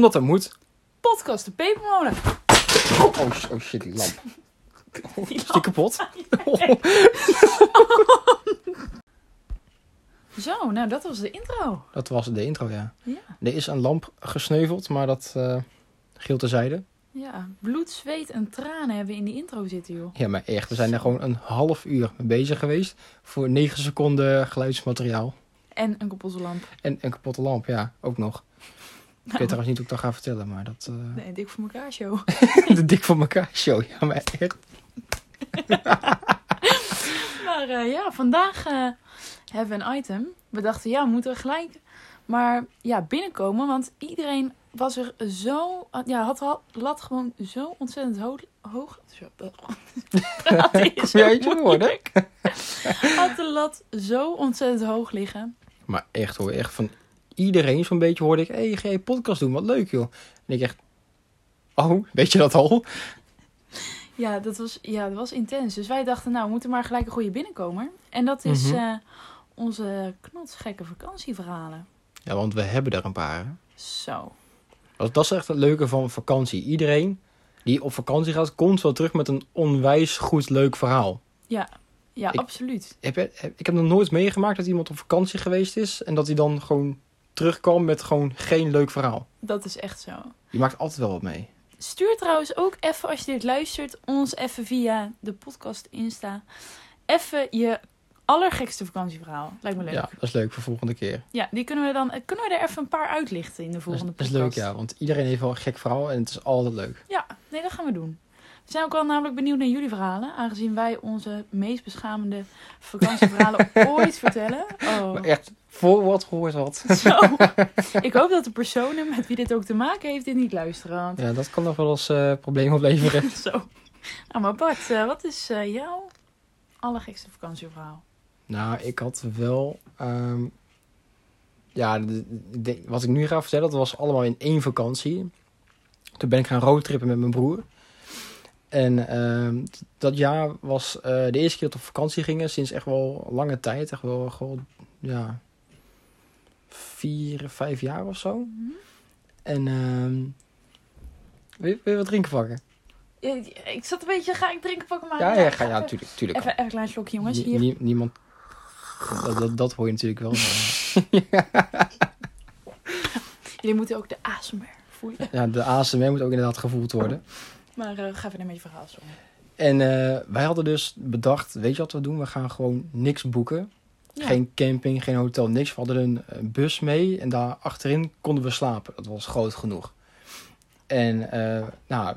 Omdat dat moet. Podcast de Pepermolen. Oh, sh- oh shit, die lamp. Oh, is die kapot? Zo, nou dat was de intro. Dat was de intro, ja. Ja. Er is een lamp gesneuveld, maar dat uh, geel terzijde. Ja, bloed, zweet en tranen hebben we in die intro zitten, joh. Ja, maar echt. We zijn er gewoon een half uur mee bezig geweest. Voor 9 seconden geluidsmateriaal. En een kapotte lamp. En een kapotte lamp, ja, ook nog. Ik weet trouwens niet hoe ik dat ga vertellen, maar dat... Uh... Nee, dik voor elkaar show. de dik voor elkaar show, ja, maar echt. maar uh, ja, vandaag uh, hebben we een item. We dachten, ja, we moeten gelijk maar ja, binnenkomen. Want iedereen was er zo... Ja, had de lat gewoon zo ontzettend hoog... hoog Praten is zo moeilijk. had de lat zo ontzettend hoog liggen. Maar echt hoor, echt van iedereen zo'n beetje hoorde ik... Hé, hey, ga je podcast doen? Wat leuk joh. En ik echt... Oh, weet je dat al? Ja, dat was, ja, dat was intens. Dus wij dachten, nou, we moeten maar gelijk een goede binnenkomer. En dat is mm -hmm. uh, onze knotsgekke vakantieverhalen. Ja, want we hebben er een paar. Hè? Zo. Dat is echt het leuke van vakantie. Iedereen die op vakantie gaat, komt wel terug met een onwijs goed leuk verhaal. Ja, ja ik, absoluut. Heb, heb, ik heb nog nooit meegemaakt dat iemand op vakantie geweest is en dat hij dan gewoon terugkwam met gewoon geen leuk verhaal. Dat is echt zo. Je maakt altijd wel wat mee. Stuur trouwens ook even, als je dit luistert, ons even via de podcast Insta. Even je allergekste vakantieverhaal. Lijkt me leuk. Ja, dat is leuk voor volgende keer. Ja, die kunnen we dan kunnen we er even een paar uitlichten in de volgende dat is, podcast. Dat is leuk, ja, want iedereen heeft wel een gek verhaal en het is altijd leuk. Ja, nee, dat gaan we doen. We zijn ook wel namelijk benieuwd naar jullie verhalen, aangezien wij onze meest beschamende vakantieverhalen ooit vertellen. Oh. Maar echt, voor wat gehoord wat. Zo. Ik hoop dat de personen met wie dit ook te maken heeft dit niet luisteren. Want... Ja, dat kan nog wel eens uh, problemen opleveren. Zo. Nou, maar Bart, uh, wat is uh, jouw allergekste vakantieverhaal? Nou, ik had wel. Um, ja, de, de, wat ik nu ga vertellen, dat was allemaal in één vakantie. Toen ben ik gaan roadtrippen met mijn broer. En um, dat jaar was uh, de eerste keer dat we op vakantie gingen sinds echt wel lange tijd. Echt wel gewoon, ja, vier, vijf jaar of zo. Mhm. Mm -hmm. En um, wil, je, wil je wat drinken pakken? Ja, ik zat een beetje, ga ik drinken pakken? Maar ja, ja, ga, ja, tuurlijk. tuurlijk even, even een klein slokje, jongens. Hier. nie, niemand dat, dat, dat, hoor je natuurlijk wel. Jullie moeten ook de ASMR voelen. Ja, de ASMR moet ook inderdaad gevoeld worden. Maar uh, ga even met je verhaal. En uh, wij hadden dus bedacht, weet je wat we doen? We gaan gewoon niks boeken. Ja. Geen camping, geen hotel, niks. We hadden een, bus mee en daar achterin konden we slapen. Dat was groot genoeg. En uh, nou,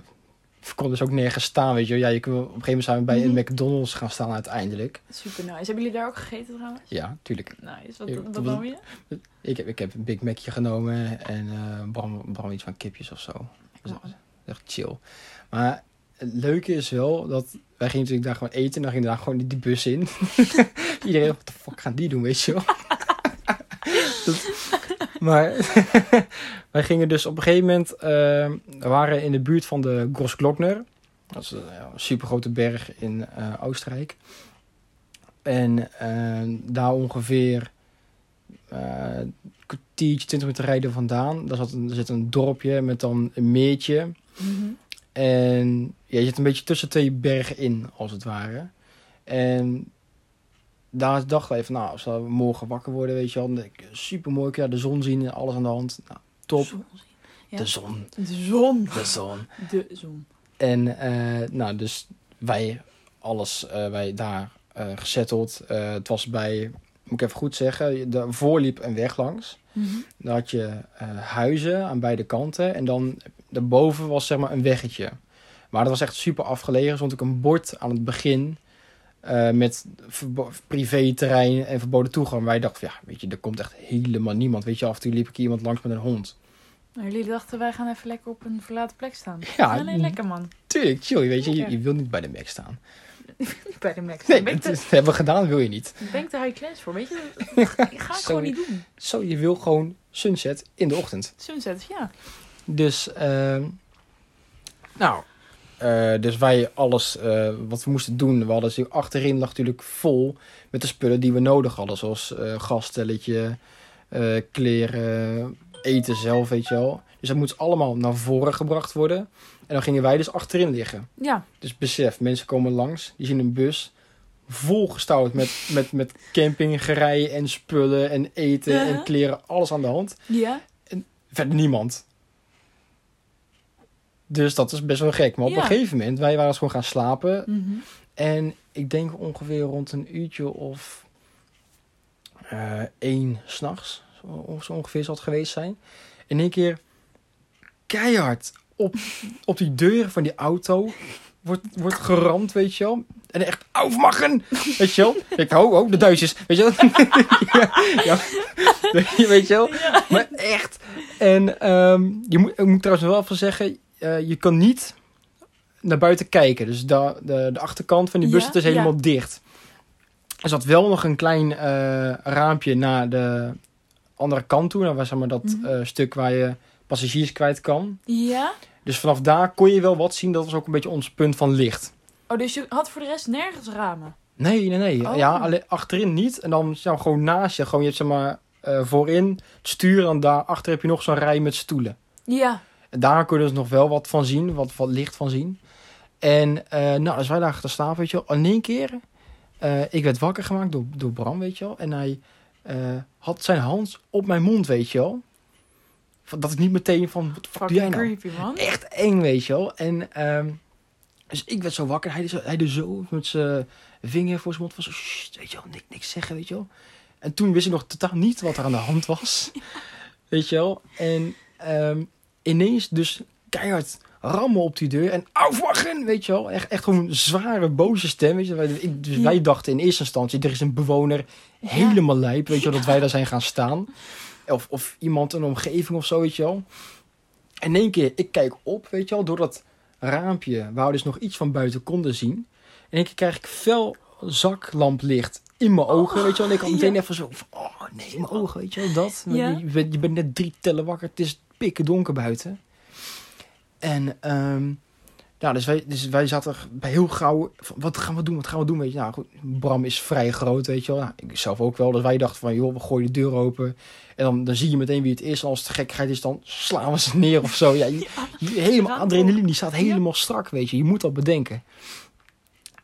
we konden dus ook nergens staan, weet je. Ja, je kunt, op een gegeven moment zijn we bij Mhm. een McDonald's gaan staan uiteindelijk. Super nice. Hebben jullie daar ook gegeten trouwens? Ja, tuurlijk. Nice. Wat, Ja, wat nam je? Ik heb, ik heb een Big Macje genomen en eh Bram, Bram iets van kipjes of zo. Dat echt chill. Maar het leuke is wel dat wij gingen natuurlijk daar gewoon eten en dan gingen we daar gewoon die, bus in. Iedereen, wat de fuck gaan die doen, weet je wel? Dat- maar wij gingen dus op een gegeven moment, eh, we waren in de buurt van de Grossglockner. Dat is een ja, super grote berg in eh, Oostenrijk. En eh, daar ongeveer eh, een kwartiertje, 20 minuten rijden vandaan. Daar zat een, er zit een dorpje met dan een meertje. Mhm. En ja, je zit een beetje tussen twee bergen in, als het ware. En daar dachten wij van, nou, als we morgen wakker worden, weet je wel, super mooi, ja, de zon zien en alles aan de hand. Nou, top. Zon. Ja. De zon, De zon. de zon. De zon. En eh, nou, dus wij, alles, eh, wij daar eh gezetteld. Het was bij, moet ik even goed zeggen, daarvoor liep een weg langs. Dan had je huizen aan beide kanten. En dan daarboven was zeg maar een weggetje. Maar dat was echt super afgelegen. Stond ook een bord aan het begin. eh, met privéterrein en verboden toegang. Wij dachten, ja, weet je, er komt echt helemaal niemand. Weet je, af en toe liep ik iemand langs met een hond. Nou, jullie dachten, wij gaan even lekker op een verlaten plek staan. Ja, nee, lekker man. Tuurlijk, chill. Weet je, je, wil niet bij de Mac staan. Niet bij de Mac. Nee, ik dat hebben we gedaan, wil je niet. ben ik te high class voor, weet je? Dat ga ik gewoon niet doen. Zo, je wil gewoon sunset in de ochtend. Sunset, ja. Dus, ehm, nou, eh, dus wij alles eh, wat we moesten doen, we hadden ze achterin lag natuurlijk vol met de spullen die we nodig hadden. Zoals eh gasstelletje, eh, kleren, eten zelf, weet je wel. Dus dat moet allemaal naar voren gebracht worden. En dan gingen wij dus achterin liggen. Ja. Dus besef, mensen komen langs, die zien een bus volgestouwd met, met, met campinggerij en spullen en eten en kleren, alles aan de hand. Ja. Verder niemand. Dus dat is best wel gek. Maar op Ja. een gegeven moment, wij waren dus gewoon gaan slapen. Mhm. En ik denk ongeveer rond een uurtje of eh één s'nachts, zo, zo ongeveer zal het geweest zijn. In één keer keihard op, op die deur van die auto wordt, wordt geramd, weet je wel. En echt, aufmachen, weet je wel. Ik oh, oh, de Duitsers, weet je wel. ja, ja, weet je wel. Maar echt. En ehm, je moet, ik moet trouwens wel even zeggen, eh, je kan niet naar buiten kijken. Dus de, de, de achterkant van die bus Ja, is helemaal ja. dicht. Er zat wel nog een klein eh, raampje naar de andere kant toe. Waar, zeg maar, dat Mhm. eh, stuk waar je passagiers kwijt kan. Ja. Dus vanaf daar kon je wel wat zien. Dat was ook een beetje ons punt van licht. Oh, dus je had voor de rest nergens ramen? Nee, nee, nee. Oh. Ja, alleen achterin niet. En dan ja, gewoon naast je. Gewoon, je hebt zeg maar voorin het stuur. En daarachter heb je nog zo'n rij met stoelen. Ja. Daar kunnen we dus nog wel wat van zien. Wat, wat licht van zien. En eh, nou, als wij lagen te slapen, weet je wel. In één keer. eh, ik werd wakker gemaakt door, door Bram, weet je wel. En hij eh, had zijn hand op mijn mond, weet je wel. Dat ik niet meteen van, wat fuck doe jij Fucking nou? creepy, man. Echt eng, weet je wel. En ehm, dus ik werd zo wakker. Hij deed zo, hij deed zo met zijn vinger voor zijn mond. Van zo, weet je wel, niks, niks zeggen, weet je wel. En toen wist ik nog totaal niet wat er aan de hand was. Weet je wel. En ehm, ineens dus keihard rammen op die deur. En aufwachen, weet je wel. Echt, echt gewoon een zware, boze stem. Weet je? Ik, dus wij dachten in eerste instantie, er is een bewoner helemaal lijp. Weet je wel, dat wij daar zijn gaan staan. Of, of iemand in de omgeving of zo, weet je wel. En in één keer, ik kijk op, weet je wel, door dat raampje waar we dus nog iets van buiten konden zien. In één keer krijg ik fel zaklamplicht in mijn ogen, weet je wel. En ik had meteen ja. even zo van, oh nee, mijn ogen, weet je wel, dat. Ja. Je, bent, je bent net drie tellen wakker, het is pikken donker buiten. En, ehm ja, dus wij, dus wij zaten bij heel gauw, van, wat gaan we doen, wat gaan we doen, weet je. Nou goed, Bram is vrij groot, weet je wel. Nou, ik zelf ook wel, dus wij dachten van, joh, we gooien de deur open. En dan, dan zie je meteen wie het is. En als het gekkigheid is, dan slaan we ze neer of zo. Ja, je, je- helemaal adrenaline, die staat helemaal strak, weet je. Je moet dat bedenken.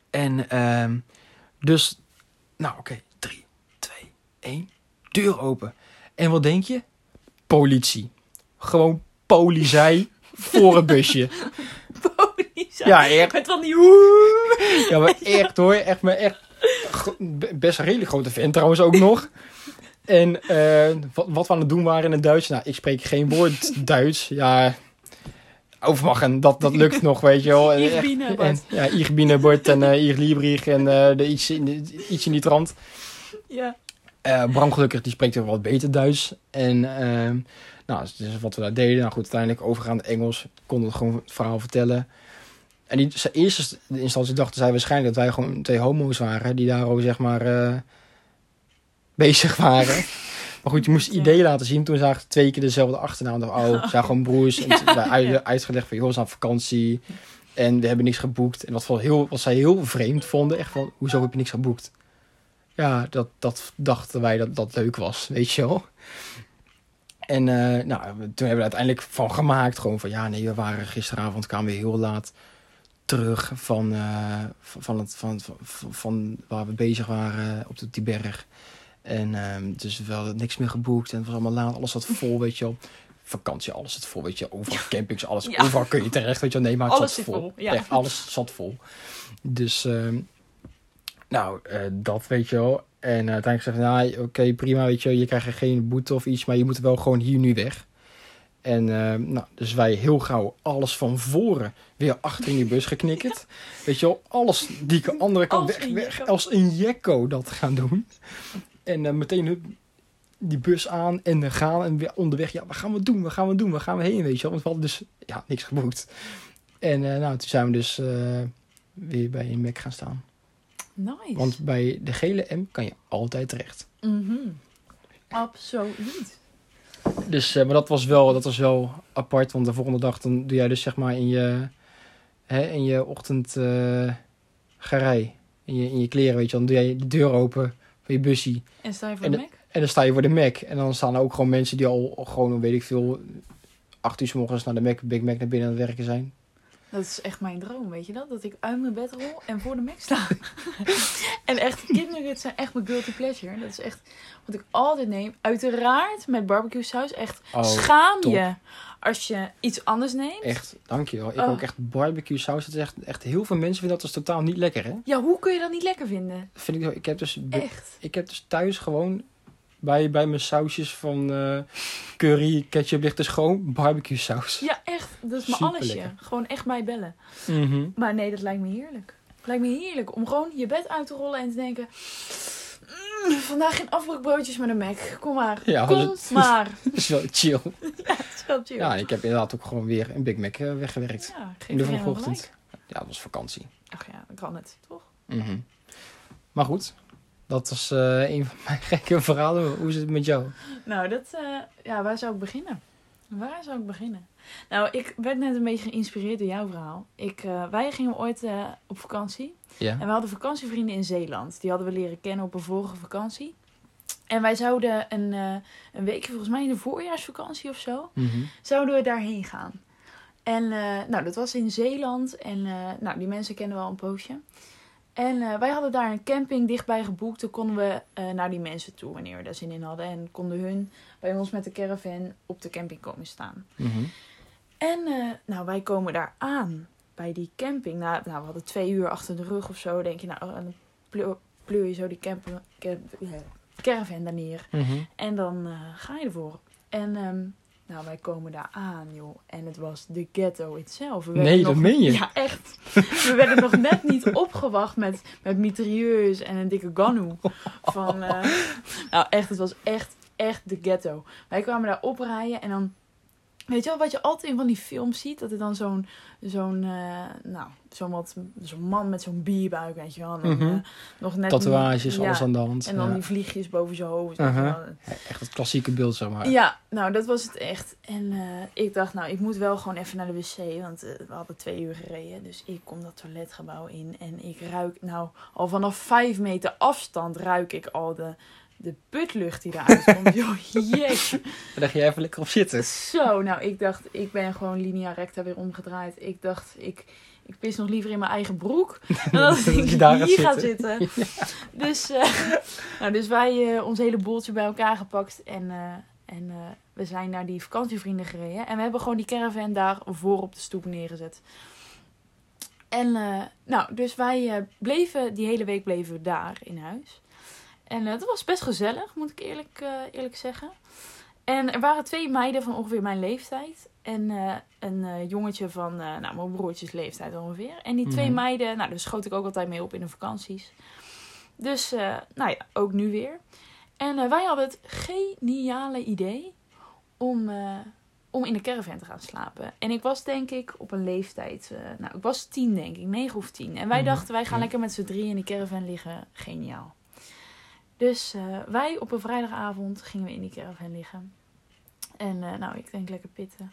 En ehm, dus, nou oké, drie, twee, één, deur open. En wat denk je? Politie. Gewoon politie voor een busje. Politie. Ja, echt. Met van die. Ja, maar echt hoor. Echt, maar echt. Best een redelijk grote vent trouwens ook nog. En eh, wat, wat we aan het doen waren in het Duits. Nou, ik spreek geen woord Duits. Ja, overmachen, dat, dat lukt nog, weet je wel. Ich eh, en. Ja, ich eh, en uh, ich Liebrig en eh, de, iets, in, iets in die trant. Ja. Eh, Bram gelukkig, die spreekt ook wat beter Duits. En ehm, nou, dus wat we daar deden. Nou goed, uiteindelijk overgaand Engels. Konden we gewoon het verhaal vertellen. En die, in eerste instantie dachten zij waarschijnlijk dat wij gewoon twee homo's waren. Die daar ook zeg maar eh, bezig waren. maar goed, je moest Ja. ideeën laten zien. Toen zagen ze twee keer dezelfde achternaam. Dacht, oh, ze zijn gewoon broers. En uit- uitgelegd van, joh, we zijn op vakantie. En we hebben niks geboekt. En wat, wel heel, wat zij heel vreemd vonden. Echt van, hoezo heb je niks geboekt? Ja, dat, dat dachten wij dat dat leuk was, weet je wel. En eh, nou, toen hebben we er uiteindelijk van gemaakt. Gewoon van, ja, nee, we waren gisteravond, kwamen we heel laat terug van, eh, van, van, het, van, van, van waar we bezig waren op de, die berg. En ehm, dus we hadden niks meer geboekt en het was allemaal laat. Alles zat vol, weet je wel. Vakantie, alles zat vol, weet je. Overal campings, alles. Ja. Overal kun je terecht, weet je wel. Nee, maar het Alles zat vol. vol, ja. Echt, alles zat vol. Dus, ehm, nou, eh, dat weet je wel. En uiteindelijk zeggen ze, nou, oké, prima, weet je wel. Je krijgt geen boete of iets, maar je moet wel gewoon hier nu weg. En ehm, nou, dus wij heel gauw alles van voren weer achter in die bus geknikkerd. Weet je wel, alles die de andere kant Als weg, weg als een jekko dat gaan doen. En eh, meteen hup, die bus aan en eh, gaan en weer onderweg. Ja, wat gaan we doen? Wat gaan we doen? Waar gaan we heen? Weet je wel? Want we hadden dus ja, niks geboekt. En eh, nou, toen zijn we dus eh, weer bij een Mac gaan staan. Nice. Want bij de gele M kan je altijd terecht. Mhm. Absoluut. Dus, maar dat was, wel, dat was wel apart. Want de volgende dag dan doe jij dus zeg maar in je, hè, in je ochtend garij. In je, in je kleren, weet je. Dan doe jij de deur open van je bussie. En sta je voor En de de- Mac? En dan sta je voor de Mac. En dan staan er ook gewoon mensen die al gewoon, weet ik veel, acht uur 's morgens naar de Mac, Big Mac naar binnen aan het werken zijn. Dat is echt mijn droom, weet je dat? Dat ik uit mijn bed rol en voor de Mac sta. en echt, kipnuggets zijn echt mijn guilty pleasure. Dat is echt wat ik altijd neem. Uiteraard met barbecue saus. Echt, Oh, schaam top. je als je iets anders neemt. Echt, dankjewel. Ik Oh. ook echt barbecue saus. Dat is echt, echt heel veel mensen vinden dat dus totaal niet lekker, hè? Ja, hoe kun je dat niet lekker vinden? Vind ik, ik, heb dus, Echt. ik heb dus thuis gewoon bij, bij mijn sausjes van eh, curry, ketchup ligt dus gewoon barbecue saus. Ja, echt. Dat is mijn allesje. Gewoon echt mij bellen. Mhm. Maar nee, dat lijkt me heerlijk. Het lijkt me heerlijk om gewoon je bed uit te rollen en te denken... "Mm, vandaag geen afbroekbroodjes met een Mac. Kom maar. Ja, Kom dat maar. Dat is wel chill. Het is wel chill. Ja, ik heb inderdaad ook gewoon weer een Big Mac eh, weggewerkt. Ja, In de iedereen vroege gelijk. ochtend. Ja, dat was vakantie. Ach ja, dan kan het, toch? Mhm. Maar goed, dat was eh, een van mijn gekke verhalen. Hoe is het met jou? Nou, dat, eh, ja, waar zou ik beginnen? Waar zou ik beginnen? Nou, ik werd net een beetje geïnspireerd door jouw verhaal. Ik, eh, wij gingen ooit op vakantie. Ja. En we hadden vakantievrienden in Zeeland. Die hadden we leren kennen op een vorige vakantie. En wij zouden een, een weekje, volgens mij in de voorjaarsvakantie of zo, Mhm. zouden we daarheen gaan. En nou, dat was in Zeeland. En nou, die mensen kennen wel een poosje. En eh, wij hadden daar een camping dichtbij geboekt. Toen konden we eh, naar die mensen toe wanneer we daar zin in hadden. En konden hun bij ons met de caravan op de camping komen staan. Mhm. En eh, nou, wij komen daar aan bij die camping. Nou, nou, we hadden twee uur achter de rug of zo. Denk je, nou, dan pleur, pleur je zo die camper, camp- caravan daar neer. Mhm. En dan ga je ervoor. En ehm, nou, wij komen daar aan, joh. En het was de ghetto itself. We Nee, dat nog- meen je? Ja, echt. We werden nog net niet opgewacht met, met mitrailleurs en een dikke ganu. Van, eh, nou, echt, het was echt, echt de ghetto. Wij kwamen daar oprijden en dan... Weet je wel, wat je altijd in van die films ziet? Dat er dan zo'n, zo'n, eh, nou, zo'n wat, zo'n man met zo'n bierbuik, weet je wel. En dan, Mhm. eh, nog net Tatoeages, alles aan de hand. En dan ja. die vliegjes boven zijn hoofd. Uh-huh. wel. Ja, Echt het klassieke beeld, zeg maar. Ja, nou, dat was het echt. En eh, ik dacht, nou, ik moet wel gewoon even naar de wc. Want we hadden twee uur gereden. Dus ik kom dat toiletgebouw in. En ik ruik, nou, al vanaf vijf meter afstand ruik ik al de, de putlucht die eruit komt. Joh, jeetje. Daar ga jij even lekker op zitten. Zo, nou, ik dacht, ik ben gewoon linea recta weer omgedraaid. Ik dacht, ik, ik pis nog liever in mijn eigen broek. Dan dat Dat ik je daar hier ga zitten. zitten. Dus, eh, nou, dus wij eh, ons hele boeltje bij elkaar gepakt. En, eh, en we zijn naar die vakantievrienden gereden. En we hebben gewoon die caravan daar voor op de stoep neergezet. En nou, dus wij bleven, die hele week bleven we daar in huis. En eh, dat was best gezellig, moet ik eerlijk, eh, eerlijk zeggen. En er waren twee meiden van ongeveer mijn leeftijd. En eh, een eh, jongetje van eh, nou, mijn broertjes leeftijd ongeveer. En die twee Mhm. meiden, nou, daar schoot ik ook altijd mee op in de vakanties. Dus, eh, nou ja, ook nu weer. En eh, wij hadden het geniale idee om, eh, om in de caravan te gaan slapen. En ik was denk ik op een leeftijd, eh, nou, ik was tien denk ik, negen of tien. En wij Mhm. dachten, wij gaan lekker met z'n drie in die caravan liggen. Geniaal. Dus eh, wij op een vrijdagavond gingen we in die caravan liggen. En eh, nou, ik denk lekker pitten.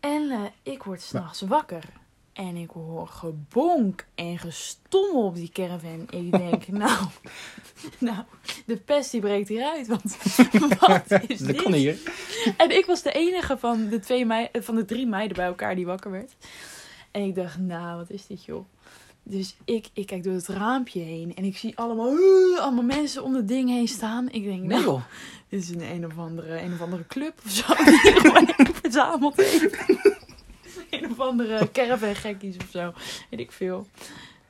En eh, ik word s'nachts wakker. En ik hoor gebonk en gestommel op die caravan. Ik denk, nou, nou, de pest die breekt hieruit. Want wat is Dat dit? kon hier. En ik was de enige van de, twee mei van de drie meiden bij elkaar die wakker werd. En ik dacht, nou, wat is dit joh? Dus ik, ik kijk door het raampje heen en ik zie allemaal, uh, allemaal mensen om het ding heen staan. Ik denk, Nee nou, joh. dit is een een of andere, een of andere club of zo die gewoon verzameld heeft. een of andere caravan gekkies of zo, weet ik veel.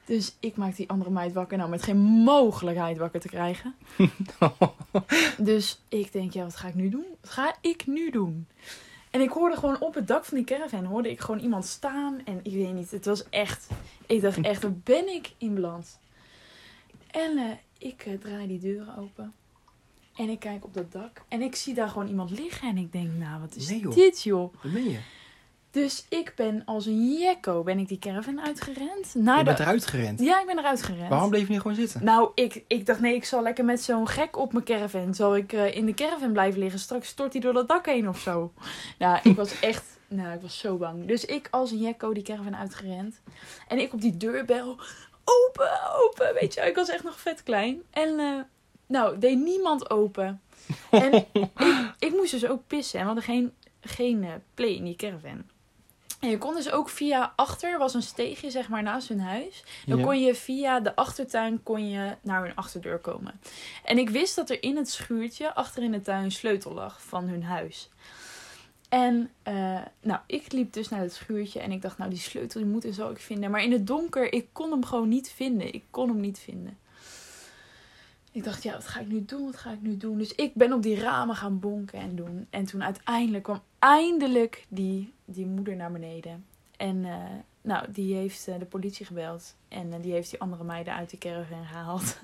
Dus ik maak die andere meid wakker, nou met geen mogelijkheid wakker te krijgen. Dus ik denk, ja, wat ga ik nu doen? Wat ga ik nu doen? En ik hoorde gewoon op het dak van die caravan, hoorde ik gewoon iemand staan. En ik weet niet, het was echt, ik dacht echt, waar ben ik in beland? En eh, ik eh, draai die deuren open. En ik kijk op dat dak. En ik zie daar gewoon iemand liggen. En ik denk, nou, wat is Nee, joh. dit, joh? Wat ben je? Dus ik ben als een jekko, ben ik die caravan uitgerend. Naar Je de... bent eruit gerend. Ja, ik ben eruit gerend. Waarom bleef je niet gewoon zitten? Nou, ik, ik dacht, nee, ik zal lekker met zo'n gek op mijn caravan. Zal ik eh, in de caravan blijven liggen? Straks stort hij door dat dak heen of zo. Nou, ik was echt, nou, ik was zo bang. Dus ik als een jekko die caravan uitgerend. En ik op die deurbel. Open, open. Weet je, ik was echt nog vet klein. En, eh, nou, deed niemand open. En ik, ik moest dus ook pissen. En we hadden geen geen eh, play in die caravan. En je kon dus ook via achter, was een steegje zeg maar naast hun huis. Dan Ja. kon je via de achtertuin kon je naar hun achterdeur komen. En ik wist dat er in het schuurtje achter in de tuin een sleutel lag van hun huis. En eh, nou, ik liep dus naar het schuurtje en ik dacht, nou die sleutel die moet en zo ik vinden. Maar in het donker, ik kon hem gewoon niet vinden. Ik kon hem niet vinden. Ik dacht, ja, wat ga ik nu doen? Wat ga ik nu doen? Dus ik ben op die ramen gaan bonken en doen. En toen uiteindelijk kwam eindelijk die, die moeder naar beneden. En eh, nou, die heeft eh, de politie gebeld. En eh, die heeft die andere meiden uit de caravan gehaald.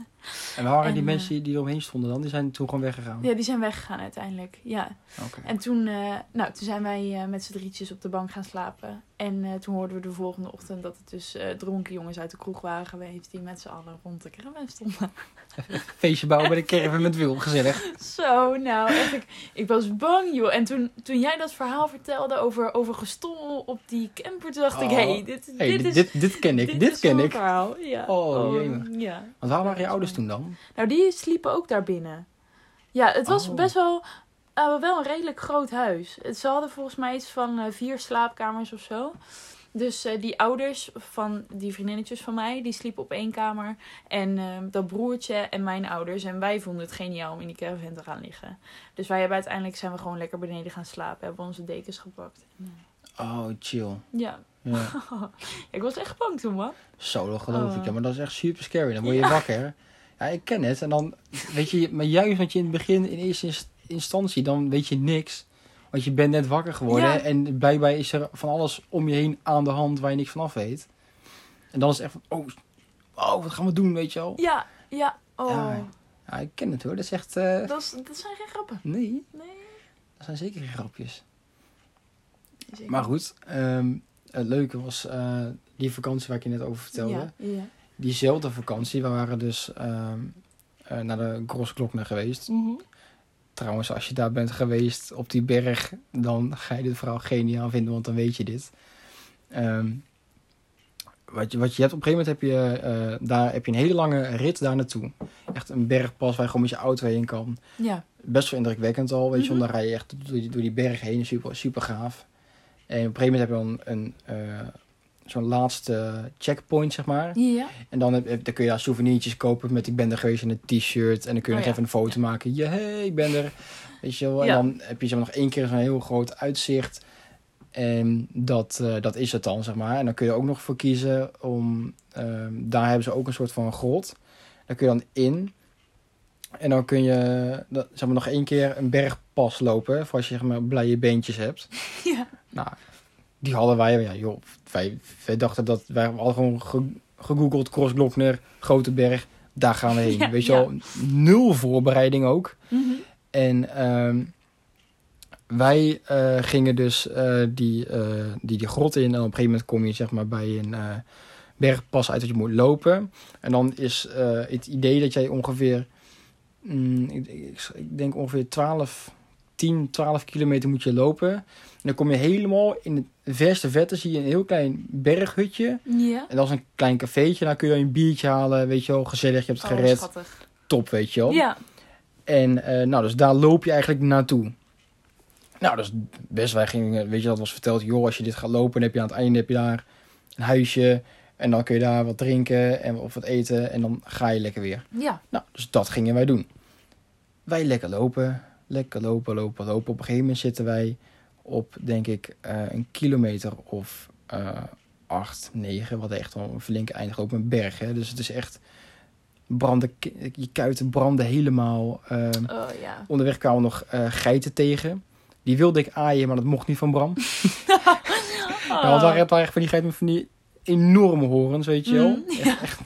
En waar waren die En, eh, mensen die, eromheen stonden dan? Die zijn toen gewoon weggegaan? ja, die zijn weggegaan uiteindelijk. Ja. Oké. En toen, eh, nou, toen zijn wij met z'n drietjes op de bank gaan slapen. En toen hoorden we de volgende ochtend dat het dus dronken jongens uit de kroeg waren geweest. Die met z'n allen rond de caravan stonden. Feestje bouwen bij de caravan met Wil, gezellig. Zo, nou, echt, ik, ik was bang, joh. En toen, toen jij dat verhaal vertelde over, over gestommel op die camper, toen dacht ik, Oh. hé, hey, dit, Hey, dit dit, is... dit, dit ken ik, dit, ken ik. Verhaal. Ja. Oh, jemig. ja. Want waar waren je ouders toen dan? Nou, die sliepen ook daar binnen. Ja, het was Oh. best wel, eh, wel een redelijk groot huis. Het- Ze hadden volgens mij iets van eh, vier slaapkamers of zo. Dus eh, die ouders van die vriendinnetjes van mij, die sliepen op één kamer. En eh, dat broertje en mijn ouders. En wij vonden het geniaal om in die caravan te gaan liggen. Dus wij hebben uiteindelijk zijn we gewoon lekker beneden gaan slapen. Hebben onze dekens gepakt. Oh, chill. ja, Ja. ik was echt bang toen, man. Zo, dat geloof ik. Oh. Ja, maar dat is echt super scary. Dan word je Ja. wakker. Ja, ik ken het. En dan, weet je, maar juist want je in het begin, in eerste inst- instantie, dan weet je niks. Want je bent net wakker geworden. Ja. En blijkbaar is er van alles om je heen aan de hand waar je niks van af weet. En dan is het echt van, oh, oh wat gaan we doen, weet je wel. Ja, ja. Oh, Ja. Ja, ik ken het hoor. Dat is echt, eh, dat, is, dat zijn geen grappen. nee, Nee. dat zijn zeker geen grapjes. zeker. Maar goed, ehm, het leuke was eh, die vakantie waar ik je net over vertelde. Ja. Diezelfde vakantie, we waren dus ehm, eh, naar de Grossglockner geweest. Mhm. Trouwens, als je daar bent geweest op die berg, dan ga je dit vooral geniaal vinden, want dan weet je dit. Ehm, wat, je, wat je hebt, op een gegeven moment heb je, eh, daar, heb je een hele lange rit daar naartoe. Echt een bergpas waar je gewoon met je auto heen kan. Ja. Best wel indrukwekkend al, weet je, Mhm. want dan rij je echt door die, door die berg heen, super, super gaaf. En op een gegeven moment heb je dan een, eh, zo'n laatste checkpoint, zeg maar. Ja. En dan, heb, dan kun je daar souvenirtjes kopen met ik ben er geweest in een t-shirt. En dan kun je Oh, nog ja. even een foto maken. Ja, hey, ik ben er. Weet je wel. En Ja. dan heb je zeg maar, nog één keer zo'n heel groot uitzicht. En dat, eh, dat is het dan, zeg maar. En dan kun je ook nog voor kiezen om... ehm, daar hebben ze ook een soort van grot. Daar kun je dan in. En dan kun je dat, zeg maar, nog één keer een bergpas lopen. Voor als je zeg maar, blije beentjes hebt. Ja. Nou, die hadden wij, ja joh, wij, wij dachten dat, wij hadden gewoon ge- gegoogeld, Crossglockner, Grote Berg, daar gaan we heen. Ja, Weet je wel, nul voorbereiding ook. Mhm. En ehm, wij eh, gingen dus eh, die, eh, die, die grot in en op een gegeven moment kom je zeg maar bij een bergpas uit dat je moet lopen. En dan is het idee dat jij ongeveer, mm, ik, ik, ik denk ongeveer 12, 10, 12 kilometer moet je lopen. En dan kom je helemaal in het verste vette, zie je een heel klein berghutje. Ja. En dat is een klein cafeetje, daar kun je een biertje halen, weet je wel, gezellig, je hebt het Oh, gered. schattig. Top, weet je wel. Ja. En eh, nou, dus daar loop je eigenlijk naartoe. Nou, is best. Wij gingen, weet je, dat was verteld. Joh, als je dit gaat lopen, dan heb je aan het einde heb je daar een huisje. En dan kun je daar wat drinken en of wat eten. En dan ga je lekker weer. Ja. Nou, dus dat gingen wij doen. Wij lekker lopen. Lekker lopen, lopen, lopen. Op een gegeven moment zitten wij op, denk ik, eh, een kilometer of eh acht, negen. Wat echt wel een flinke eindig op een berg. Hè? Dus het is echt... Branden, je kuiten branden helemaal. ehm, Oh ja. Onderweg kwamen we nog eh, geiten tegen. Die wilde ik aaien, maar dat mocht niet van Bram. Oh. Want daar het waren echt van die geiten met van die enorme horens, weet je wel. Mm, Echt, echt.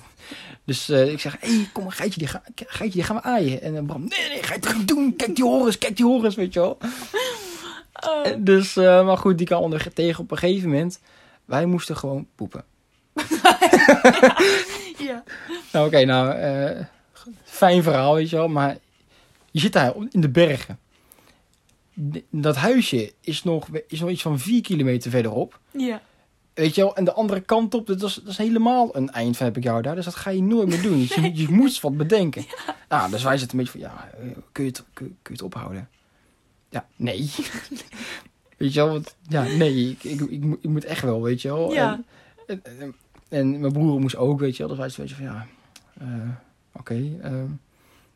Dus eh, ik zeg, hé, hey, kom maar, geitje die, ga, geitje, die gaan we aaien. En eh, Bram, nee, nee, ga je toch doen. Kijk die horens, kijk die horens, weet je wel. Oh. Dus, eh, maar goed, die kwam onderweg tegen op een gegeven moment. Wij moesten gewoon poepen. Ja. Nou, oké, nou, fijn verhaal, weet je wel. Maar je zit daar in de bergen. Dat huisje is nog, is nog iets van vier kilometer verderop. Ja. Weet je wel, en de andere kant op, dat is, dat is helemaal een eind van heb ik jou daar. Dus dat ga je nooit meer doen. Dus je, je moest wat bedenken. Nou, dus wij zitten een beetje van, ja, eh, kun je het, kun, kun je het ophouden? Ja, nee. Weet je wel, want, ja, nee, ik, ik, ik, moet- ik moet echt wel, weet je wel. Ja. En, en, en- en mijn broer moest ook, weet je wel. Dus wij zeiden van, ja, eh, oké. ehm,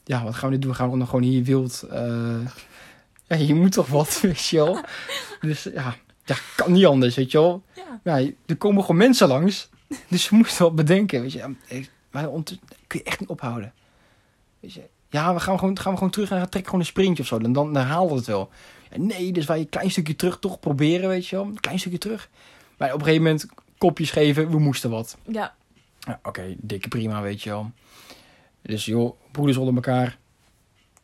ja, wat gaan we nu doen? Gaan we dan gewoon hier wild... eh, ja, je moet toch wat, weet je wel. Dus ja, ja, kan niet anders, weet je wel. Ja. Ja, er komen gewoon mensen langs. Dus we moesten wel bedenken, weet je. Maar kun je echt niet ophouden. Weet je. Ja, we gaan gewoon, gaan we gewoon terug en dan trekken gewoon een sprintje of zo. Dan, dan, halen we het wel. Ja, nee, dus wij een klein stukje terug toch proberen, weet je wel. Een klein stukje terug. Maar op een gegeven moment kopjes geven, we moesten wat. Ja. Ja, Oké, dikke prima, weet je wel. Dus joh, broeders onder elkaar.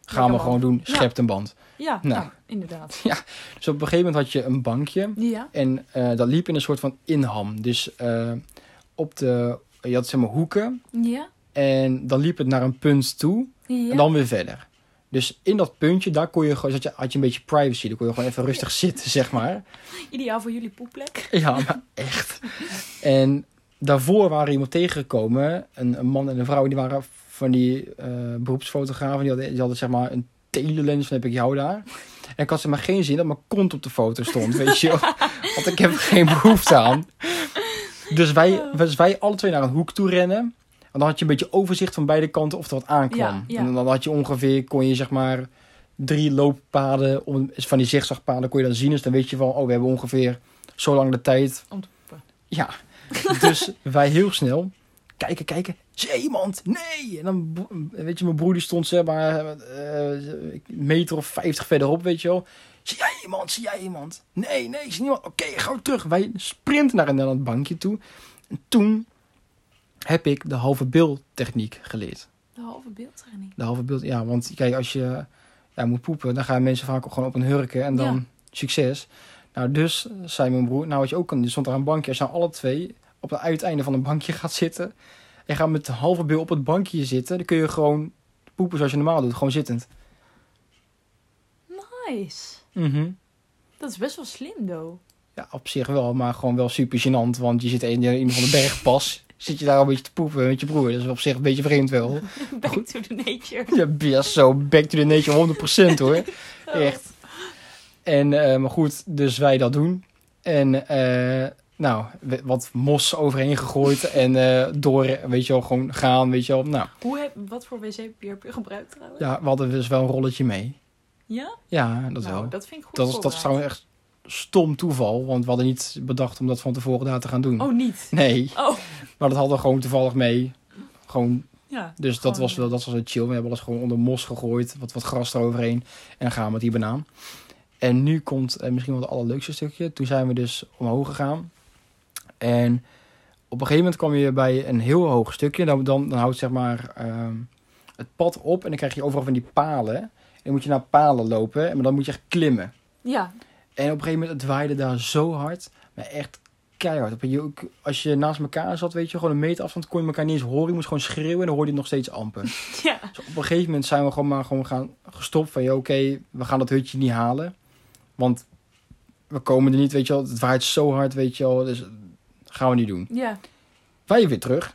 Gaan Lekker we gewoon doen. Schept een band. Ja, Nou. nou, inderdaad. Dus op een gegeven moment had je een bankje. Ja. En eh, dat liep in een soort van inham. Dus eh, op de, je had zeg maar hoeken. Ja. En dan liep het naar een punt toe. Ja. En dan weer verder. Dus in dat puntje, daar kon je gewoon, zat je, had je een beetje privacy. Dan kon je gewoon even rustig zitten, zeg maar. Ideaal voor jullie poepplek. Ja, maar echt. En daarvoor waren iemand tegengekomen. Een, een man en een vrouw, die waren van die eh, beroepsfotografen. Die hadden, die hadden zeg maar een telelens van heb ik jou daar. En ik had zeg maar geen zin dat mijn kont op de foto stond, weet je. Want ik heb er geen behoefte aan. Dus wij, dus wij alle twee naar een hoek toe rennen. En dan had je een beetje overzicht van beide kanten of er wat aankwam. Ja, ja. En dan had je ongeveer, kon je zeg maar drie looppaden, om, van die zigzagpaden kon je dan zien. Dus dan weet je van, oh we hebben ongeveer zo lang de tijd. Om te poepen. Ja, dus wij heel snel kijken, kijken. Zie je iemand? Nee! En dan, weet je, mijn broer die stond zeg maar eh, een meter of vijftig verderop, weet je wel. Zie jij iemand? Zie jij iemand? Nee, nee, ik zie niemand. Oké, gaan we terug. Wij sprinten naar een, het bankje toe. En toen heb ik de halve beeldtechniek geleerd. De halve beeldtraining. De halve beeld, ja, want kijk, als je ja, moet poepen, dan gaan mensen vaak ook gewoon op een hurken en dan Ja. succes. Nou, dus zei mijn broer, nou wat je ook kan, er stond daar een bankje, als je nou alle twee op het uiteinde van een bankje gaat zitten, en gaat met halve beeld op het bankje zitten, dan kun je gewoon poepen zoals je normaal doet, gewoon zittend. Nice. Mhm. Dat is best wel slim, though. Ja, op zich wel, maar gewoon wel super gênant, want je zit in een van de bergpas, zit je daar een beetje te poepen met je broer, dat is op zich een beetje vreemd wel. Back to the nature. Ja, best zo back to the nature 100% hoor. Echt. En, eh, maar goed, dus wij dat doen. En, eh, nou, wat mos overheen gegooid. En eh, door, weet je wel, gewoon gaan, weet je wel. Nou, Hoe heb, wat voor wc-papier heb je gebruikt trouwens? ja, we hadden dus wel een rolletje mee. Ja? Ja, dat nou, wel. dat vind ik goed Dat dat is trouwens echt stom toeval. Want we hadden niet bedacht om dat van tevoren daar te gaan doen. Oh, niet? Nee, Oh, maar dat hadden we gewoon toevallig mee. Gewoon, ja. dus dat was wel, eh, dat was wel chill. We hebben alles gewoon onder mos gegooid. Wat, wat gras eroverheen. En dan gaan we met die banaan. En nu komt eh, misschien wel het allerleukste stukje. Toen zijn we dus omhoog gegaan. En op een gegeven moment kwam je bij een heel hoog stukje. Dan, dan, dan houdt zeg maar ehm, het pad op. En dan krijg je overal van die palen. En dan moet je naar palen lopen. Maar dan moet je echt klimmen. Ja, En op een gegeven moment, het waaide daar zo hard. Maar echt keihard. Op je, ook- als je naast elkaar zat, weet je, gewoon een meter afstand kon je elkaar niet eens horen. Je moest gewoon schreeuwen en dan hoorde je het nog steeds amper. ja. Dus op een gegeven moment zijn we gewoon maar gewoon gaan gestopt van, ja, oké, we gaan dat hutje niet halen. Want we komen er niet, weet je wel. Het waait zo hard, weet je wel. Dus gaan we niet doen. Ja. Wij weer terug.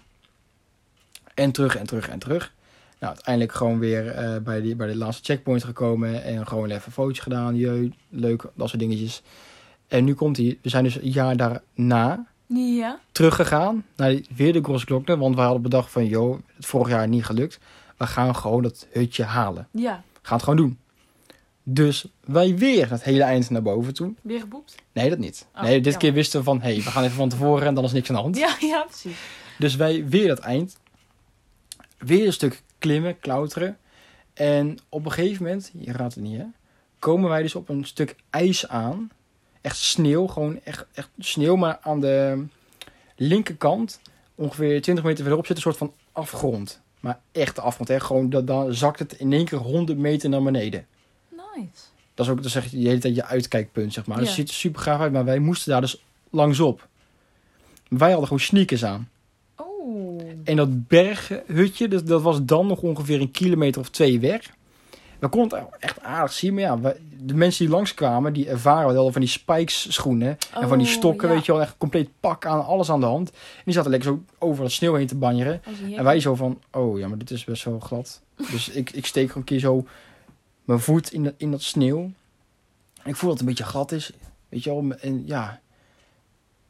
En terug en terug en terug. Nou, uiteindelijk gewoon weer eh, bij, die, bij de laatste checkpoint gekomen. En gewoon even een fotootje gedaan. Jeu, leuk, dat soort dingetjes. En nu komt hij. We zijn dus een jaar daarna Ja. teruggegaan. Naar die, weer de Grossglockner. Want we hadden bedacht van, joh, het vorig jaar niet gelukt. We gaan gewoon dat hutje halen. Ja. Gaan het gewoon doen. Dus wij weer het hele eind naar boven toe. Weer geboept? Nee, dat niet. Oh, nee, dit jammer. keer wisten we van, hé, hey, we gaan even van tevoren en dan is niks aan de hand. Ja, ja, precies. Dus wij weer dat eind. Weer een stuk klimmen, klauteren. En op een gegeven moment, je raadt het niet hè, komen wij dus op een stuk ijs aan. Echt sneeuw, gewoon echt, echt sneeuw. Maar aan de linkerkant, ongeveer 20 meter verderop, zit een soort van afgrond. Maar echt de afgrond, hè. Gewoon, dan zakt het in één keer 100 meter naar beneden. Dat is ook, dat zeg je de hele tijd je uitkijkpunt, zeg maar. Ziet er super gaaf uit, maar wij moesten daar dus langsop. Wij hadden gewoon sneakers aan. Oh. En dat berghutje, dat, dat was dan nog ongeveer een kilometer of twee weg. We konden het echt aardig zien, maar ja, wij- de mensen die langskwamen, die ervaren, we hadden van die spikes schoenen en van die Oh, stokken, ja. weet je wel, echt compleet pak aan, alles aan de hand. En die zaten lekker zo over het sneeuw heen te banjeren. Een En wij zo van, oh ja, maar dit is best wel glad. Dus ik, ik steek gewoon een keer zo mijn voet in, dat in dat sneeuw. En ik voel dat het een beetje glad is. Weet je wel, en ja...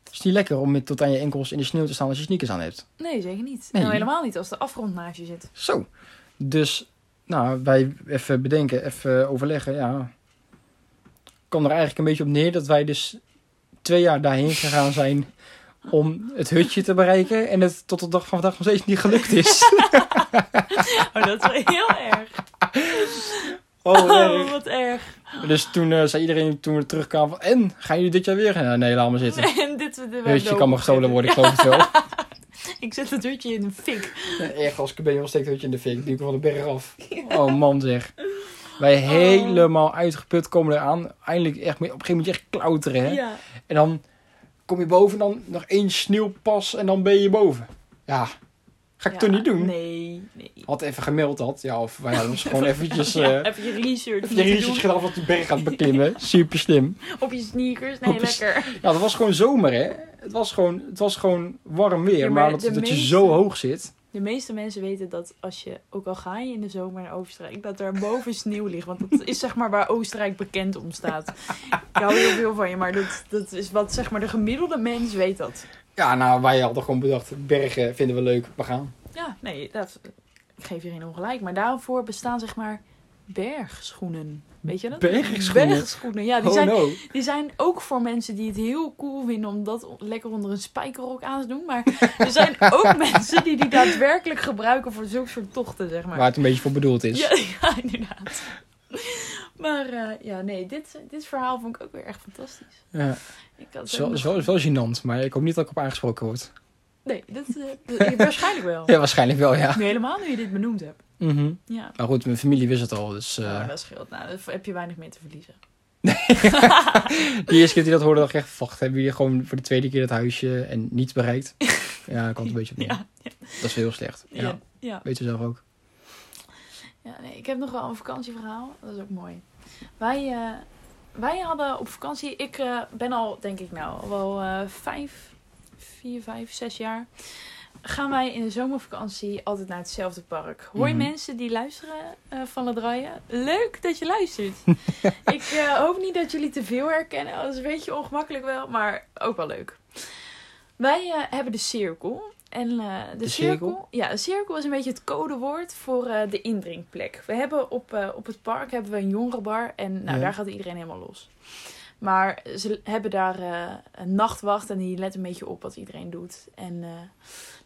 Het is niet lekker om met tot aan je enkels in de sneeuw te staan als je sneakers aan hebt. Nee, zeker niet. Nee. En helemaal niet als de afgrond naast je zit. Zo. Dus, nou, wij even bedenken, even overleggen, ja. Kwam er eigenlijk een beetje op neer dat wij dus twee jaar daarheen gegaan zijn om het hutje te bereiken. En het tot de dag van vandaag nog steeds niet gelukt is. Oh, dat is wel heel erg. Oh, Oh, wat erg. Dus toen eh, zei iedereen, toen we terugkwamen van, en, gaan jullie dit jaar weer? gaan?" nee, laat maar zitten. En dit, hutje kan maar gestolen worden, ik geloof het wel. Ik zet het hutje in een fik. Echt, als ik ben, joh, steekt het hutje in de fik. Die van de berg af. Oh man zeg. Wij helemaal uitgeput komen eraan. Eindelijk echt, op een gegeven moment echt klauteren, hè. Ja. En dan kom je boven, dan nog één sneeuwpas en dan ben je boven. Ja, ga ik toch niet doen. Nee, nee. Had even gemaild dat. Ja, of wij hadden ons gewoon eventjes... Eh even je research even je research gedaan wat die berg gaat beklimmen. Super slim. op je sneakers. Nee, Op je- lekker. Ja, dat was gewoon zomer, hè. Het was gewoon, het was gewoon warm weer. Maar maar dat, dat je zo hoog zit. De meeste mensen weten dat als je, ook al ga je in de zomer naar Oostenrijk, dat er boven sneeuw ligt. Want dat is zeg maar waar Oostenrijk bekend om staat. Ik hou heel veel van je, maar dat, dat is wat zeg maar de gemiddelde mens weet dat. Ja, nou, wij hadden gewoon bedacht, bergen vinden we leuk, we gaan. Ja, nee, dat, ik geef je geen ongelijk. Maar daarvoor bestaan zeg maar bergschoenen. Weet je dat? Bergschoenen? Bergschoenen, ja. Die oh zijn, no. die zijn ook voor mensen die het heel cool vinden om dat lekker onder een spijkerrok aan te doen. Maar er zijn ook mensen die die daadwerkelijk gebruiken voor zulke soort tochten, zeg maar. Waar het een beetje voor bedoeld is. Ja, ja, inderdaad. Maar eh, ja, nee, dit, dit verhaal vond ik ook weer echt fantastisch. Ja. Ik had is wel, gênant, maar ik hoop niet dat ik op aangesproken word. Nee, dat, eh, dat- waarschijnlijk wel. Ja, waarschijnlijk wel, ja. Nu helemaal nu je dit benoemd hebt. Mhm. Ja. Maar goed, mijn familie wist het al, dus... eh, Oh, dat scheelt. Nou, daar heb je weinig mee te verliezen. Die eerste keer die dat hoorde, dacht ik echt, wacht, hebben jullie gewoon voor de tweede keer dat huisje en niets bereikt? Ja, dat kwam een beetje op neer. Ja, Dat is heel slecht. Ja, ja, ja. weet je zelf ook. Ja, nee, ik heb nog wel een vakantieverhaal. Dat is ook mooi. Wij, eh, wij hadden op vakantie... Ik eh, ben al, denk ik nou, wel eh, vijf, vier, vijf, zes jaar... Gaan wij in de zomervakantie altijd naar hetzelfde park. Hoor je Mhm. mensen die luisteren van het draaien? Leuk dat je luistert. ik hoop niet dat jullie te veel herkennen. Dat is een beetje ongemakkelijk wel, maar ook wel leuk. Wij hebben de cirkel. En eh, de, De cirkel, cirkel? Ja, de cirkel is een beetje het codewoord voor eh, de indrinkplek. We hebben op, eh, op het park hebben we een jongerenbar. En nou, Ja. daar gaat iedereen helemaal los. Maar ze hebben daar een nachtwacht en die let een beetje op wat iedereen doet. En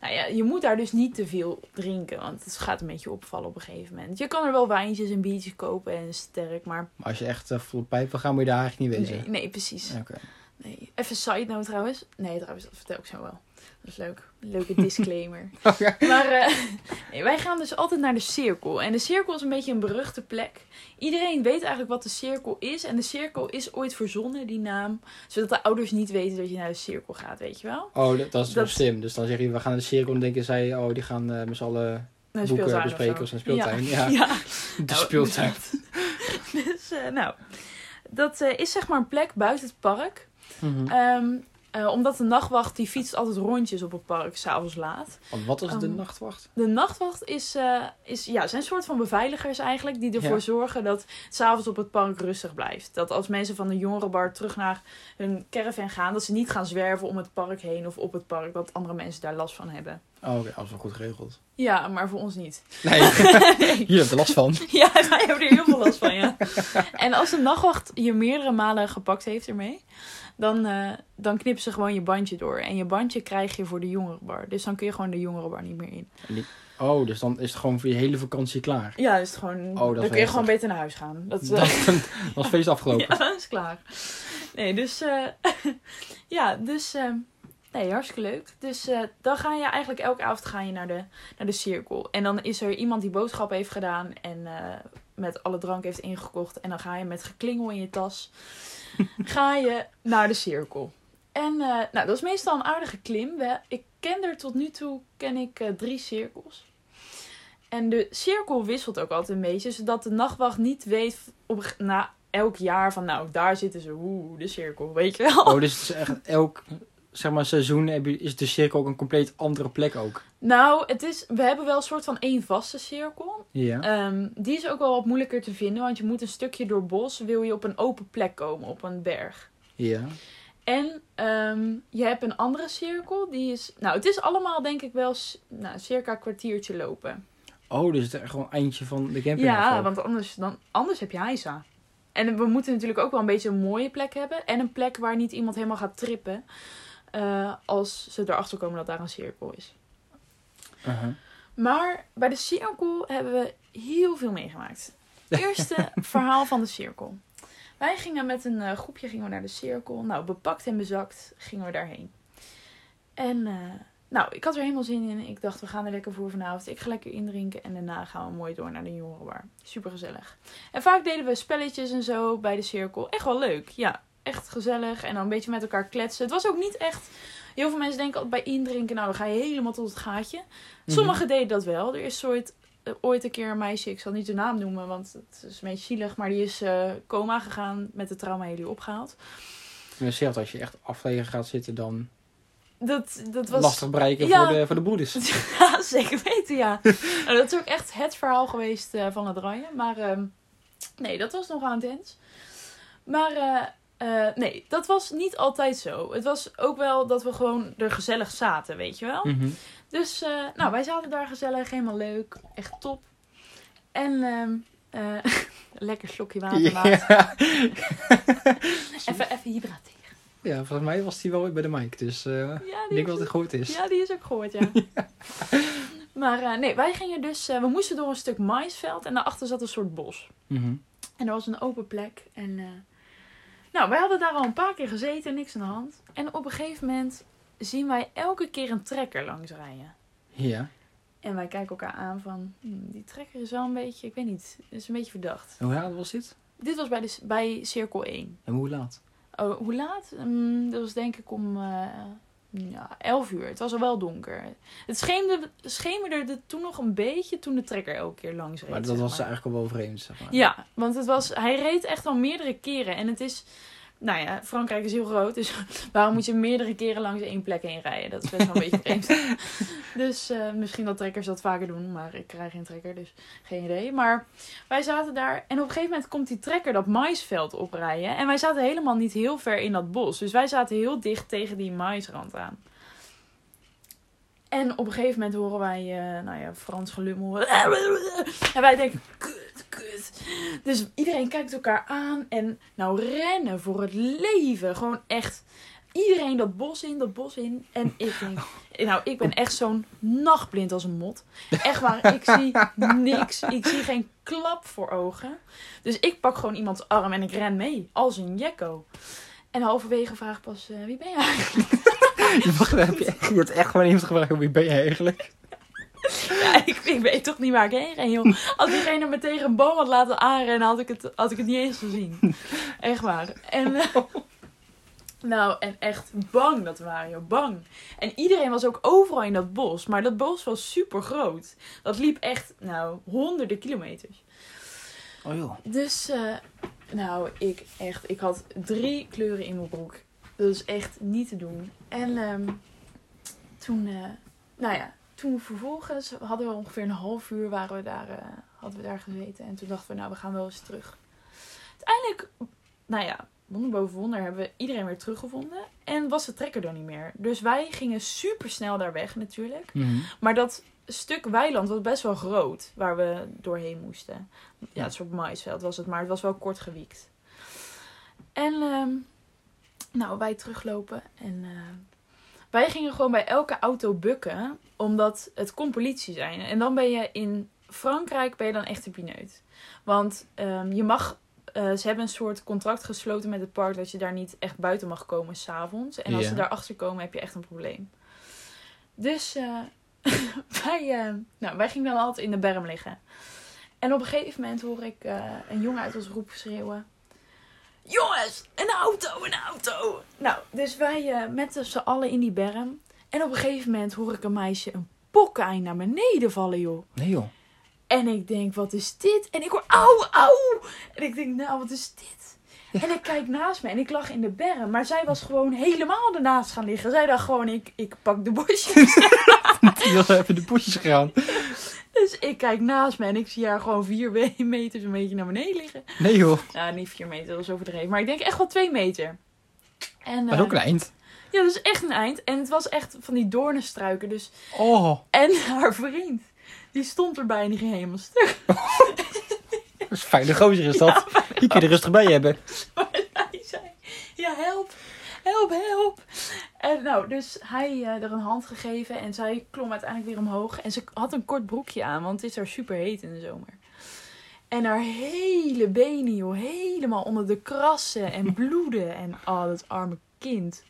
nou ja, je moet daar dus niet te veel drinken, want het gaat een beetje opvallen op een gegeven moment. Je kan er wel wijntjes en biertjes kopen en sterk, maar Maar als je echt uh, vol pijp wil gaan, moet je daar eigenlijk niet nee, wezen. nee, precies. Oké. Nee. Even side note trouwens. Nee, trouwens, dat vertel ik zo wel. Dat is leuk. Leuke disclaimer. Oké. Maar eh, nee, wij gaan dus altijd naar de cirkel. En de cirkel is een beetje een beruchte plek. Iedereen weet eigenlijk wat de cirkel is. En de cirkel is ooit verzonnen, die naam. Zodat de ouders niet weten dat je naar de cirkel gaat, weet je wel? Oh, dat, dat is Dat- slim. Dus dan zeg je, we gaan naar de cirkel en dan denken zij, oh, die gaan eh met z'n allen boeken bespreken of een speeltuin. Ja, Ja. de Nou, speeltuin. Dus, eh, nou, dat is zeg maar een plek buiten het park. Mhm. Ehm, eh, omdat de nachtwacht, die fietst altijd rondjes op het park, s'avonds laat. Want wat is de Ehm, nachtwacht? De nachtwacht is, eh, is ja, zijn een soort van beveiligers eigenlijk. Die ervoor Ja. zorgen dat s'avonds op het park rustig blijft. Dat als mensen van de jongerenbar terug naar hun caravan gaan... dat ze niet gaan zwerven om het park heen of op het park. Dat andere mensen daar last van hebben. Oh, oké, dat is wel goed geregeld. Ja, maar voor ons niet. Nee, je er last van. Ja, wij hebben er heel veel last van, ja. En als de nachtwacht je meerdere malen gepakt heeft ermee... Dan, eh, dan knippen ze gewoon je bandje door. En je bandje krijg je voor de jongerenbar. Dus dan kun je gewoon de jongerenbar niet meer in. Oh, dus dan is het gewoon voor je hele vakantie klaar. Ja, het gewoon, Oh, dat is dan kun je gewoon beter naar huis gaan. Dat, is, eh, Dat, was feest afgelopen. Ja, dat is klaar. Nee, dus... eh, ja, dus... eh, nee, hartstikke leuk. Dus dan ga je eigenlijk elke avond ga je naar de, naar de cirkel. En dan is er iemand die boodschappen heeft gedaan... en met alle drank heeft ingekocht. En dan ga je met geklingel in je tas... ga je naar de cirkel. En eh, nou, dat is meestal een aardige klim. Ik ken er tot nu toe ken ik, eh, drie cirkels. En de cirkel wisselt ook altijd een beetje, zodat de nachtwacht niet weet op, na elk jaar van, nou, daar zitten ze, oeh, de cirkel, weet je wel. Oh, dus het is echt elk zeg maar, seizoen is de cirkel ook een compleet andere plek ook. Nou, het is, we hebben wel een soort van één vaste cirkel. Ja. Ehm, die is ook wel wat moeilijker te vinden, want je moet een stukje door bos, wil je op een open plek komen, op een berg. Ja. En ehm, je hebt een andere cirkel. Die is, nou, het is allemaal denk ik wel nou, circa een kwartiertje lopen. Oh, dus het is echt gewoon eindje van de camping. Ja, want anders, dan, anders heb je Heisa. En we moeten natuurlijk ook wel een beetje een mooie plek hebben. En een plek waar niet iemand helemaal gaat trippen. eh, als ze erachter komen dat daar een cirkel is. Uh-huh. Maar bij de cirkel hebben we heel veel meegemaakt. Eerste verhaal van de cirkel. Wij gingen met een eh, groepje gingen we naar de cirkel. Nou, bepakt en bezakt gingen we daarheen. En eh, nou, ik had er helemaal zin in. Ik dacht, we gaan er lekker voor vanavond. Ik ga lekker indrinken en daarna gaan we mooi door naar de jongerenbar. Super gezellig. En vaak deden we spelletjes en zo bij de cirkel. Echt wel leuk. Ja, echt gezellig. En dan een beetje met elkaar kletsen. Het was ook niet echt... Heel veel mensen denken altijd bij indrinken, nou dan ga je helemaal tot het gaatje. Sommigen deden dat wel. Er is ooit, eh, ooit een keer een meisje, ik zal niet de naam noemen, want het is een beetje zielig, maar die is eh, coma gegaan met de trauma jullie opgehaald. Je zegt als je echt afgelegen gaat zitten, dan Dat, dat was lastig bereiken Ja. voor, de, voor de broeders. ja, zeker weten, ja. nou, dat is ook echt het verhaal geweest eh, van het rijden. Maar ehm, nee, dat was nogal intens. Maar eh, nee, dat was niet altijd zo. Het was ook wel dat we gewoon er gezellig zaten, weet je wel. Mhm. Dus eh, nou, wij zaten daar gezellig, helemaal leuk. Echt top. En ehm, eh, lekker slokje water. Even, even hydrateren. ja, volgens mij was die wel bij de mic, dus Ja, ik denk dat het goed is. ja, die is ook gehoord, ja. Maar nee, wij gingen dus... we moesten door een stuk maisveld en daarachter zat een soort bos. Mhm. En er was een open plek. En nou, wij hadden daar al een paar keer gezeten, niks aan de hand. En op een gegeven moment zien wij elke keer een trekker langs rijden. Ja. En wij kijken elkaar aan van, hmm, die trekker is wel een beetje, ik weet niet, is een beetje verdacht. En hoe laat was dit? Dit was bij, de, bij cirkel 1. En hoe laat? Oh, hoe laat? Hmm, dat was denk ik om eh ja, 11 uur. Het was al wel donker. Het schemerde, schemerde toen nog een beetje toen de trekker elke keer langs reed. Maar dat was maar. eigenlijk al wel vreemd, zeg maar. Ja, want het was, hij reed echt al meerdere keren. En het is, nou ja, Frankrijk is heel groot. Dus waarom moet je meerdere keren langs één plek heen rijden? Dat is best wel een beetje vreemd. Dus eh, misschien dat trekkers dat vaker doen. Maar ik krijg geen trekker, dus geen idee. Maar wij zaten daar. En op een gegeven moment komt die trekker dat maisveld oprijden. En wij zaten helemaal niet heel ver in dat bos. Dus wij zaten heel dicht tegen die maisrand aan. En op een gegeven moment horen wij, eh, nou ja, Frans gelummel. En wij denken, kut. Dus iedereen kijkt elkaar aan en nou rennen voor het leven. Gewoon echt iedereen dat bos in, dat bos in. En ik denk, nou ik ben echt zo'n nachtblind als een mot. Echt waar, ik zie niks. Ik zie geen klap voor ogen. Dus ik pak gewoon iemands arm en ik ren mee, als een jekko. En halverwege vraag ik pas, eh, wie ben je eigenlijk? Je begrijpt je echt gewoon iemand gevraagd, wie ben je eigenlijk? Ja, ik, ik weet toch niet waar ik heen ging, joh. Als diegene me tegen een boom had laten aanrennen, had ik het, had ik het niet eens gezien. Echt waar. En, eh, nou, en echt bang dat we waren, joh. Bang. En iedereen was ook overal in dat bos. Maar dat bos was super groot. Dat liep echt, nou, honderden kilometers. Oh joh. Dus, eh, nou, ik echt, ik had drie kleuren in mijn broek. Dat is echt niet te doen. En ehm, toen, eh, nou ja, toen vervolgens hadden we ongeveer een half uur waren we daar, eh, hadden we daar gezeten. En toen dachten we, nou, we gaan wel eens terug. Uiteindelijk, nou ja, wonder boven wonder hebben we iedereen weer teruggevonden. En was de trekker er niet meer. Dus wij gingen super snel daar weg natuurlijk. Mhm. Maar dat stuk weiland was best wel groot waar we doorheen moesten. Ja, een soort maisveld was het, maar het was wel kort gewiekt. En ehm, nou, wij teruglopen en eh, wij gingen gewoon bij elke auto bukken, omdat het kon politie zijn. En dan ben je in Frankrijk ben je dan echt een pineut. Want ehm, je mag, eh, ze hebben een soort contract gesloten met het park dat je daar niet echt buiten mag komen s'avonds. En als Ja. ze daarachter komen heb je echt een probleem. Dus eh, wij, eh, nou, wij gingen dan altijd in de berm liggen. En op een gegeven moment hoor ik een jongen uit onze groep schreeuwen. Jongens, een auto, een auto. Nou, dus wij eh, met z'n allen in die berm. En op een gegeven moment hoor ik een meisje een pokkei naar beneden vallen, joh. Nee joh. En ik denk, wat is dit? En ik hoor, auw, auw. En ik denk, nou, wat is dit? En ik kijk naast me en ik lag in de berm. Maar zij was gewoon helemaal ernaast gaan liggen. Zij dacht gewoon, ik, ik pak de bosjes. Die was even de poesjes gegaan. Dus ik kijk naast me en ik zie haar gewoon vier meters een beetje naar beneden liggen. Nee joh. Ja, niet vier meter, dat is overdreven. Maar ik denk echt wel twee meter. En, Dat is eh, ook een eind. Ja, dat is echt een eind. En het was echt van die doornenstruiken. Dus... Oh, En haar vriend, die stond erbij en die ging helemaal stuk. dat is fijn. De gozer is dat. Die kun je er rustig bij hebben. Maar hij zei, ja help, help, help. En nou, dus hij eh, er een hand gegeven en zij klom uiteindelijk weer omhoog. En ze had een kort broekje aan, want het is daar super heet in de zomer. En haar hele benen, joh, helemaal onder de krassen en bloeden. En oh, dat arme kind.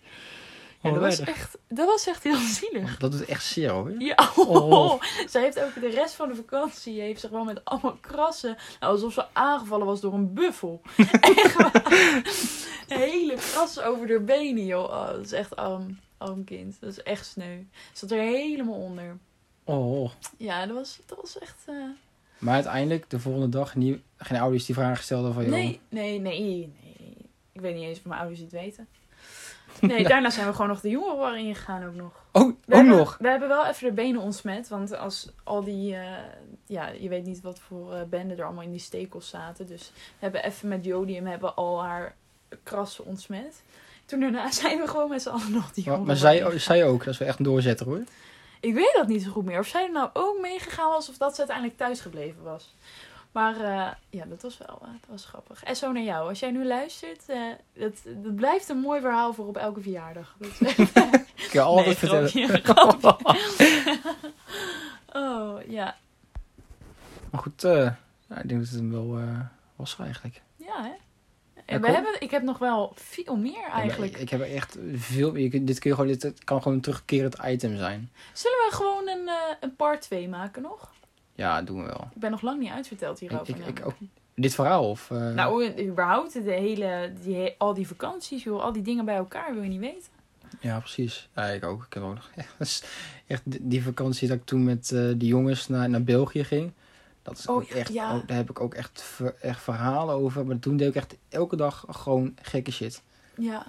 Ja, Oh, dat, was echt, dat was echt heel zielig. Dat doet echt zeer hoor. Ja, Oh. zij heeft ook de rest van de vakantie heeft ze gewoon met allemaal krassen. Nou, alsof ze aangevallen was door een buffel. Echt waar. Hele krassen over haar benen, joh. Oh, dat is echt arm, arm kind. Dat is echt sneu. Ze zat er helemaal onder. Oh. Ja, dat was, dat was echt... eh, Maar uiteindelijk, de volgende dag, geen ouders die vragen stelden van... joh, Nee, nee, nee, nee. Ik weet niet eens of mijn ouders het weten. Nee, daarna zijn we gewoon nog de jongerenbar ingegaan ook nog. Oh, We ook hebben, nog? We hebben wel even de benen ontsmet. Want als al die... eh, ja, je weet niet wat voor eh, benden er allemaal in die stekels zaten. Dus we hebben even met jodium hebben al haar krassen ontsmet. Toen daarna zijn we gewoon met z'n allen nog die Maar, maar jongerenbar zij, ingegaan. zij ook. Dat is wel echt een doorzetter hoor. Ik weet dat niet zo goed meer. Of zij er nou ook meegegaan was of dat ze uiteindelijk thuis gebleven was. Maar eh, ja, dat was wel eh, dat was grappig. En zo naar jou. Als jij nu luistert, eh dat, dat blijft een mooi verhaal voor op elke verjaardag. Dat Ik kan altijd vertellen. oh, ja. Maar goed, eh, ik denk dat het hem wel eh, was eigenlijk. Ja, hè? Ja, we hebben, ik heb nog wel veel meer eigenlijk. Ik, ik heb echt veel... Je, kunt- dit, kun je gewoon, dit het kan gewoon een terugkerend item zijn. Zullen we gewoon een, eh, een part 2 maken nog? Ja, doen we wel. Ik ben nog lang niet uitverteld hierover. ik, ik ook. Dit verhaal of... eh, Nou, überhaupt de hele, die, al die vakanties, joh, al die dingen bij elkaar wil je niet weten. Ja, precies. Ja, ik ook. Ik heb ook nog... Ja, is echt die- vakantie dat ik toen met eh die jongens naar, naar België ging. Dat is Oh, echt... ja. oh, daar heb ik ook echt, ver- echt verhalen over. Maar toen deed ik echt elke dag gewoon gekke shit. Ja.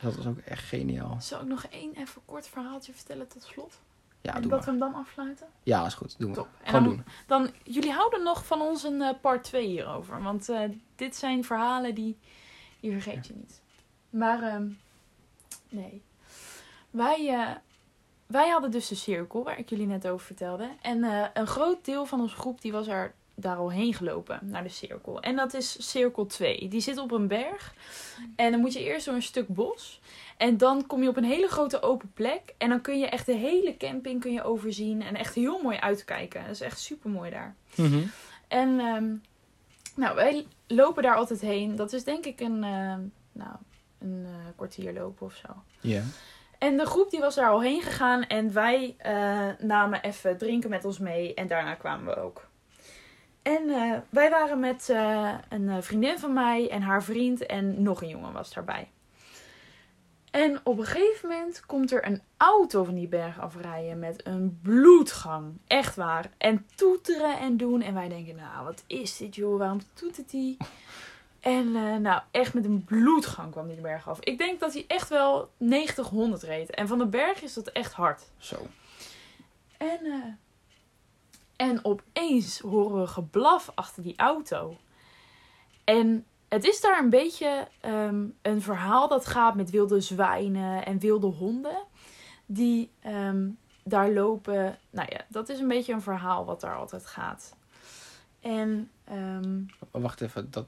Dat was ook echt geniaal. Zal ik nog één even kort verhaaltje vertellen tot slot? Ja, en dat maar. we hem dan afsluiten? Ja, is goed. Doen we. Top. En Gewoon dan, doen. dan, jullie houden nog van ons een eh, part 2 hierover. Want eh, dit zijn verhalen die, die vergeet je niet. Maar, ehm, nee. Wij, eh, wij hadden dus de cirkel, waar ik jullie net over vertelde. En een groot deel van onze groep die was er daar al heen gelopen, naar de cirkel. En dat is cirkel 2. Die zit op een berg. En dan moet je eerst door een stuk bos. En dan kom je op een hele grote open plek. En dan kun je echt de hele camping kun je overzien. En echt heel mooi uitkijken. Dat is echt super mooi daar. Mhm. En ehm, nou, wij lopen daar altijd heen. Dat is denk ik een, ehm, nou, een eh, kwartier lopen of zo. Ja. En de groep die was daar al heen gegaan. En wij eh, namen even drinken met ons mee. En daarna kwamen we ook. En eh, wij waren met eh, een eh, vriendin van mij en haar vriend. En nog een jongen was daarbij. En op een gegeven moment komt er een auto van die berg afrijden met een bloedgang. Echt waar. En toeteren en doen. En wij denken, nou, wat is dit joh? Waarom toetert hij? En nou, echt met een bloedgang kwam die berg af. Ik denk dat hij echt wel 90, 100 reed. En van de berg is dat echt hard. Zo. En, eh, en opeens horen we geblaf achter die auto. En het is daar een beetje ehm, een verhaal dat gaat met wilde zwijnen en wilde honden. Die ehm, daar lopen. Nou ja, dat is een beetje een verhaal wat daar altijd gaat. En ehm, Wacht even. Dat,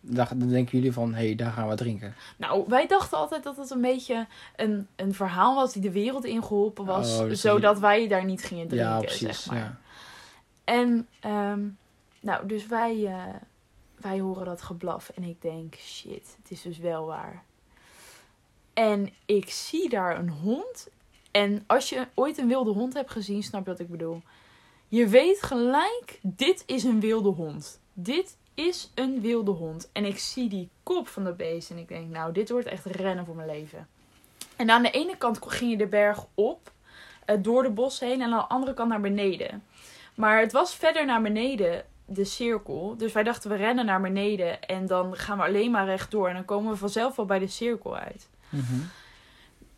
dan denken jullie van, hé, hey, daar gaan we drinken. Nou, wij dachten altijd dat het een beetje een, een verhaal was die de wereld ingeholpen was. Oh, dus zodat wij daar niet gingen drinken, ja, precies. zeg maar. Ja. En, ehm, nou, dus wij, eh, wij horen dat geblaf. En ik denk, shit, het is dus wel waar. En ik zie daar een hond. En als je ooit een wilde hond hebt gezien, snap je wat ik bedoel. Je weet gelijk, dit is een wilde hond. Dit is een wilde hond. En ik zie die kop van de beest. En ik denk, nou, dit wordt echt rennen voor mijn leven. En aan de ene kant ging je de berg op, eh, door de bos heen. En aan de andere kant naar beneden. Maar het was verder naar beneden, de cirkel. Dus wij dachten, we rennen naar beneden. En dan gaan we alleen maar rechtdoor. En dan komen we vanzelf wel bij de cirkel uit. Mhm.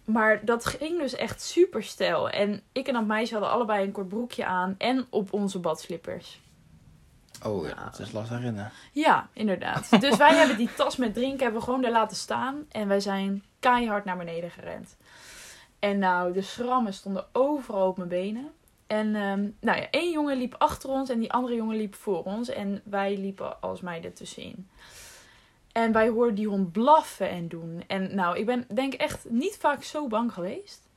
Maar dat ging dus echt super stijl. En ik en dat meisje hadden allebei een kort broekje aan. En op onze badslippers. Oh ja, Nou, dat is lastig rennen. Ja, inderdaad. Dus wij hebben die tas met drinken hebben we gewoon daar laten staan. En wij zijn keihard naar beneden gerend. En nou, de schrammen stonden overal op mijn benen. En ehm, nou ja, één jongen liep achter ons en die andere jongen liep voor ons. En wij liepen als meiden tussenin. En wij hoorden die hond blaffen en doen. En nou, ik ben denk echt niet vaak zo bang geweest.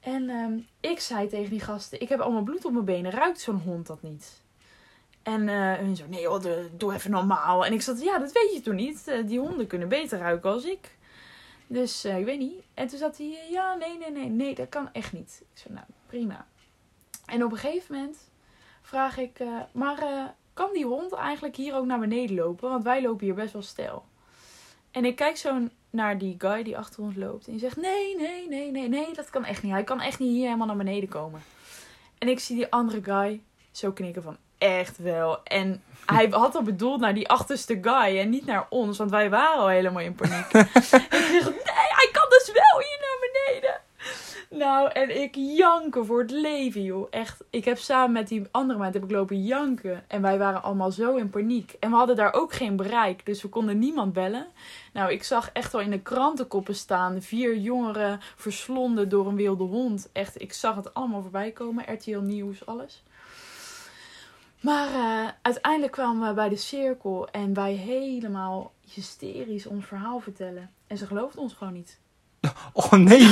En ehm, ik zei tegen die gasten, ik heb allemaal bloed op mijn benen. Ruikt zo'n hond dat niet? En eh hun zo, nee joh, doe- even normaal. En ik zat, ja, dat weet je toch niet? Eh, die honden kunnen beter ruiken als ik. Dus eh, ik weet niet. En toen zat hij, ja, nee, nee, nee, nee, dat kan echt niet. Ik zo, nou, prima. En op een gegeven moment vraag ik, maar kan die hond eigenlijk hier ook naar beneden lopen? Want wij lopen hier best wel stijl. En ik kijk zo naar die guy die achter ons loopt. En die zegt, nee, nee, nee, nee, nee, dat kan echt niet. Hij kan echt niet hier helemaal naar beneden komen. En ik zie die andere guy zo knikken van, echt wel. En hij had al bedoeld naar die achterste guy en niet naar ons. Want wij waren al helemaal in paniek. ik zeg, nee, hij kan dus wel hier naar beneden. Nou, en ik janken voor het leven, joh. Echt, ik heb samen met die andere meid heb ik lopen janken. En wij waren allemaal zo in paniek. En we hadden daar ook geen bereik, dus we konden niemand bellen. Nou, ik zag echt wel in de krantenkoppen staan. Vier jongeren verslonden door een wilde hond. Echt, ik zag het allemaal voorbij komen. RTL Nieuws, alles. Maar eh, uiteindelijk kwamen we bij de cirkel en wij helemaal hysterisch ons verhaal vertellen. En ze geloofden ons gewoon niet. Oh nee,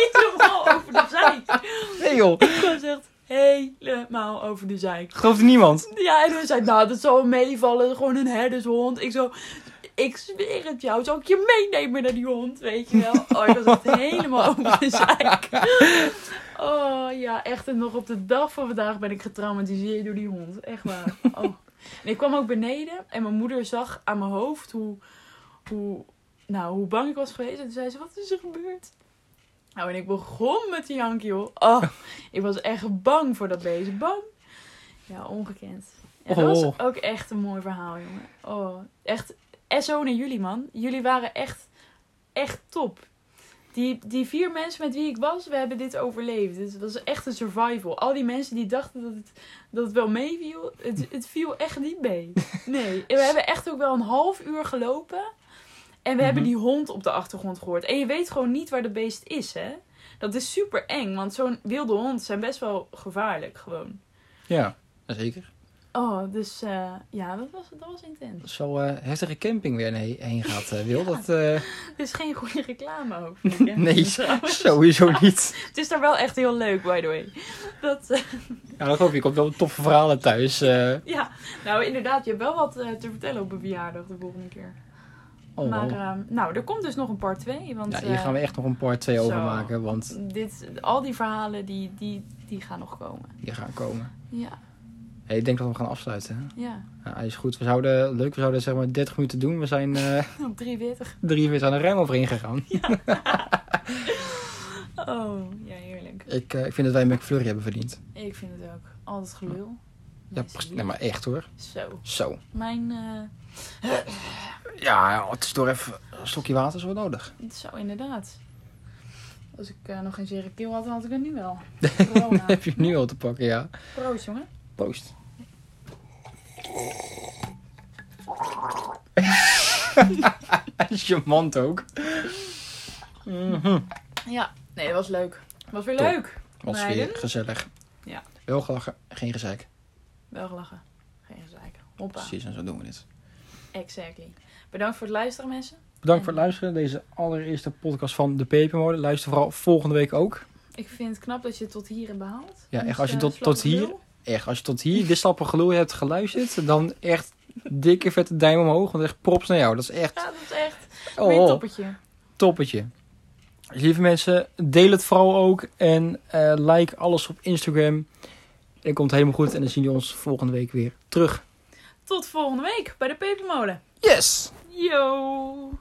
helemaal over de zeik. nee joh. Ik was echt helemaal over de zeik. Gelooft niemand? Ja, en hun zei, nou, dat zal meevallen. Gewoon een herdershond. Ik zo, ik zweer het jou. Zal ik je meenemen naar die hond, weet je wel? Oh, ik was echt helemaal over de zeik. Oh, ja, echt. En nog op de dag van vandaag ben ik getraumatiseerd door die hond. Echt waar. Oh. En ik kwam ook beneden en mijn moeder zag aan mijn hoofd hoe, hoe, nou, hoe bang ik was geweest. En toen zei ze, wat is er gebeurd? Nou, en ik begon met die jank, joh. Oh, ik was echt bang voor dat beest. Bang. Ja, ongekend. Ja, dat was Oh. ook echt een mooi verhaal, jongen. Oh, echt. SO naar jullie, man. Jullie waren echt, echt top. Die, die vier mensen met wie ik was, we hebben dit overleefd. Het was echt een survival. Al die mensen die dachten dat het, dat het wel meeviel, het, het viel echt niet mee. Nee. We hebben echt ook wel een half uur gelopen. En we hebben Mhm. die hond op de achtergrond gehoord. En je weet gewoon niet waar de beest is, hè? Dat is super eng, want zo'n wilde hond zijn best wel gevaarlijk, gewoon. Ja, zeker. Oh, dus eh, ja, dat was, dat was intens. Wel eh, heftige camping weer heen, heen gaat, eh, Wil. Dat, Dit is geen goede reclame ook, vind ik, hè? nee, Trouwens. sowieso niet. Het is daar wel echt heel leuk, by the way. Dat, Ja, dat hoop ik. Ik komt wel toffe verhalen thuis. ja, nou inderdaad, je hebt wel wat te vertellen op een verjaardag de volgende keer. oh, Maar oh. eh, nou, er komt dus nog een part 2. Want ja, hier gaan we echt nog een part 2 over zo. maken. Want dit, al die verhalen, die, die, die gaan nog komen. die gaan komen. Ja, Hey, ik denk dat we gaan afsluiten. Hè? ja. Ja, is goed. We zouden, leuk, we zouden zeg maar 30 minuten doen. We zijn Op 43. drie uur aan er ruim overheen gegaan. Oh, ja, heerlijk. Ik, eh, ik vind dat wij McFlurry hebben verdiend. Ik vind het ook. Altijd gelul. Ja, die- nee, maar echt hoor. Zo. Zo. Mijn, eh, Ja, ja, het is door even een slokje water zo nodig. zo inderdaad. Als ik eh, nog geen zere keel had, dan had ik het nu wel. Heb je nu al te pakken, ja. Proost, jongen. Post. Charmant ook. Mhm. Ja, nee, dat was leuk. Was weer Top. leuk. Was Meiden? weer gezellig. Ja. Wel gelachen, geen gezeik. Wel gelachen. Geen gezeik. Hoppa. Precies, en zo doen we dit. Exactly. Bedankt voor het luisteren, mensen. Bedankt voor het luisteren. Deze allereerste podcast van de Pepermode. Luister vooral volgende week ook. Ik vind het knap dat je het tot hier hebt behaald. Ja, echt, als je eh, tot- tot hier-. Echt, als je tot hier dit slappe gelul hebt geluisterd, dan echt dikke vette duim omhoog. Want echt props naar jou. Dat is echt Ja, dat is echt oh, weer een oh, toppetje. toppetje. Dus lieve mensen, deel het vooral ook. En eh, like alles op Instagram. Het komt helemaal goed. En dan zien jullie ons volgende week weer terug. Tot volgende week bij de Pepermolen. Yes! Yo!